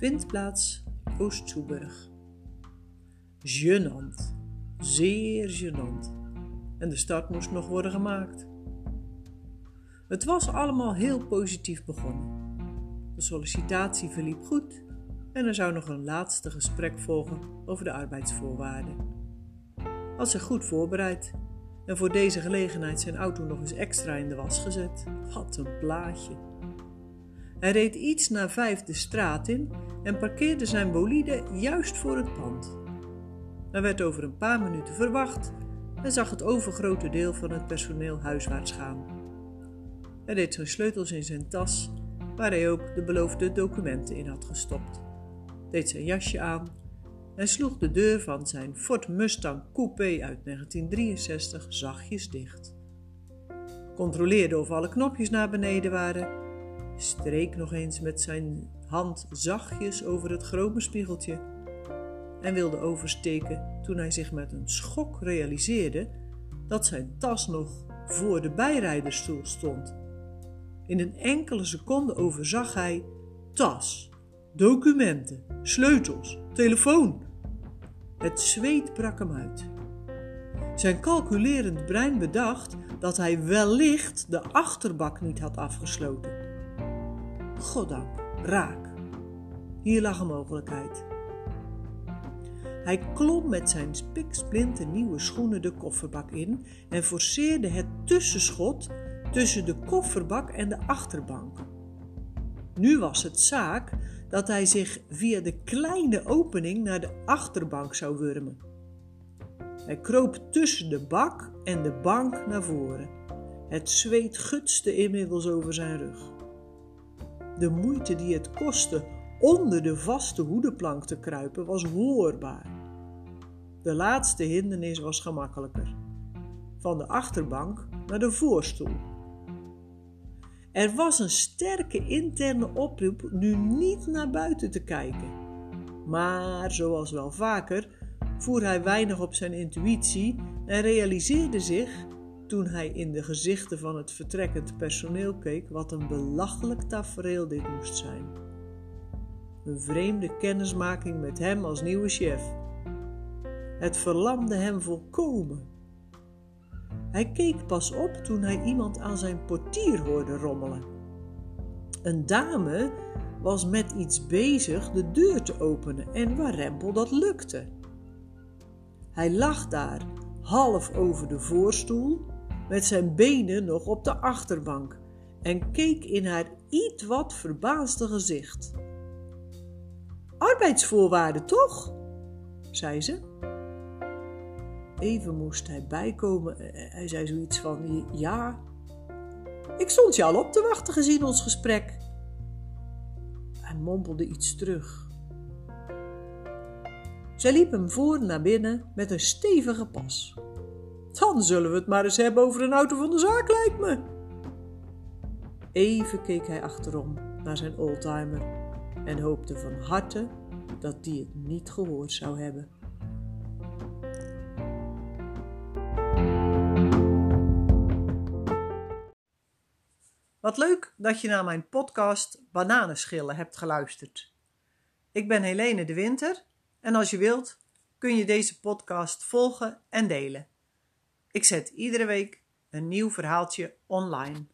Vindplaats Oost-Soeburg. Genant, zeer genant. En de start moest nog worden gemaakt. Het was allemaal heel positief begonnen. De sollicitatie verliep goed en er zou nog een laatste gesprek volgen over de arbeidsvoorwaarden. Had zich goed voorbereid en voor deze gelegenheid zijn auto nog eens extra in de was gezet. Wat een plaatje! Hij reed iets na vijf de straat in en parkeerde zijn bolide juist voor het pand. Hij werd over een paar minuten verwacht en zag het overgrote deel van het personeel huiswaarts gaan. Hij deed zijn sleutels in zijn tas, waar hij ook de beloofde documenten in had gestopt, deed zijn jasje aan en sloeg de deur van zijn Ford Mustang Coupé uit 1963 zachtjes dicht. Controleerde of alle knopjes naar beneden waren, streek nog eens met zijn hand zachtjes over het chrome spiegeltje en wilde oversteken toen hij zich met een schok realiseerde dat zijn tas nog voor de bijrijderstoel stond. In een enkele seconde overzag hij tas, documenten, sleutels, telefoon. Het zweet brak hem uit. Zijn calculerend brein bedacht dat hij wellicht de achterbak niet had afgesloten. Goddank, raak. Hier lag een mogelijkheid. Hij klom met zijn spiksplinter nieuwe schoenen de kofferbak in en forceerde het tussenschot tussen de kofferbak en de achterbank. Nu was het zaak dat hij zich via de kleine opening naar de achterbank zou wurmen. Hij kroop tussen de bak en de bank naar voren. Het zweet gutste inmiddels over zijn rug. De moeite die het kostte onder de vaste hoedenplank te kruipen was hoorbaar. De laatste hindernis was gemakkelijker. Van de achterbank naar de voorstoel. Er was een sterke interne oproep nu niet naar buiten te kijken. Maar zoals wel vaker voer hij weinig op zijn intuïtie en realiseerde zich, toen hij in de gezichten van het vertrekkend personeel keek, wat een belachelijk tafereel dit moest zijn. Een vreemde kennismaking met hem als nieuwe chef. Het verlamde hem volkomen. Hij keek pas op toen hij iemand aan zijn portier hoorde rommelen. Een dame was met iets bezig de deur te openen en warempel dat lukte. Hij lag daar, half over de voorstoel, met zijn benen nog op de achterbank en keek in haar iets wat verbaasde gezicht. Arbeidsvoorwaarden, toch? zei ze. Even moest hij bijkomen. Hij zei zoiets van: Ja, ik stond je al op te wachten gezien ons gesprek. Hij mompelde iets terug. Zij liep hem voor naar binnen met een stevige pas. Dan zullen we het maar eens hebben over een auto van de zaak, lijkt me. Even keek hij achterom naar zijn oldtimer en hoopte van harte dat die het niet gehoord zou hebben. Wat leuk dat je naar mijn podcast Bananenschillen hebt geluisterd. Ik ben Helene de Winter en als je wilt kun je deze podcast volgen en delen. Ik zet iedere week een nieuw verhaaltje online.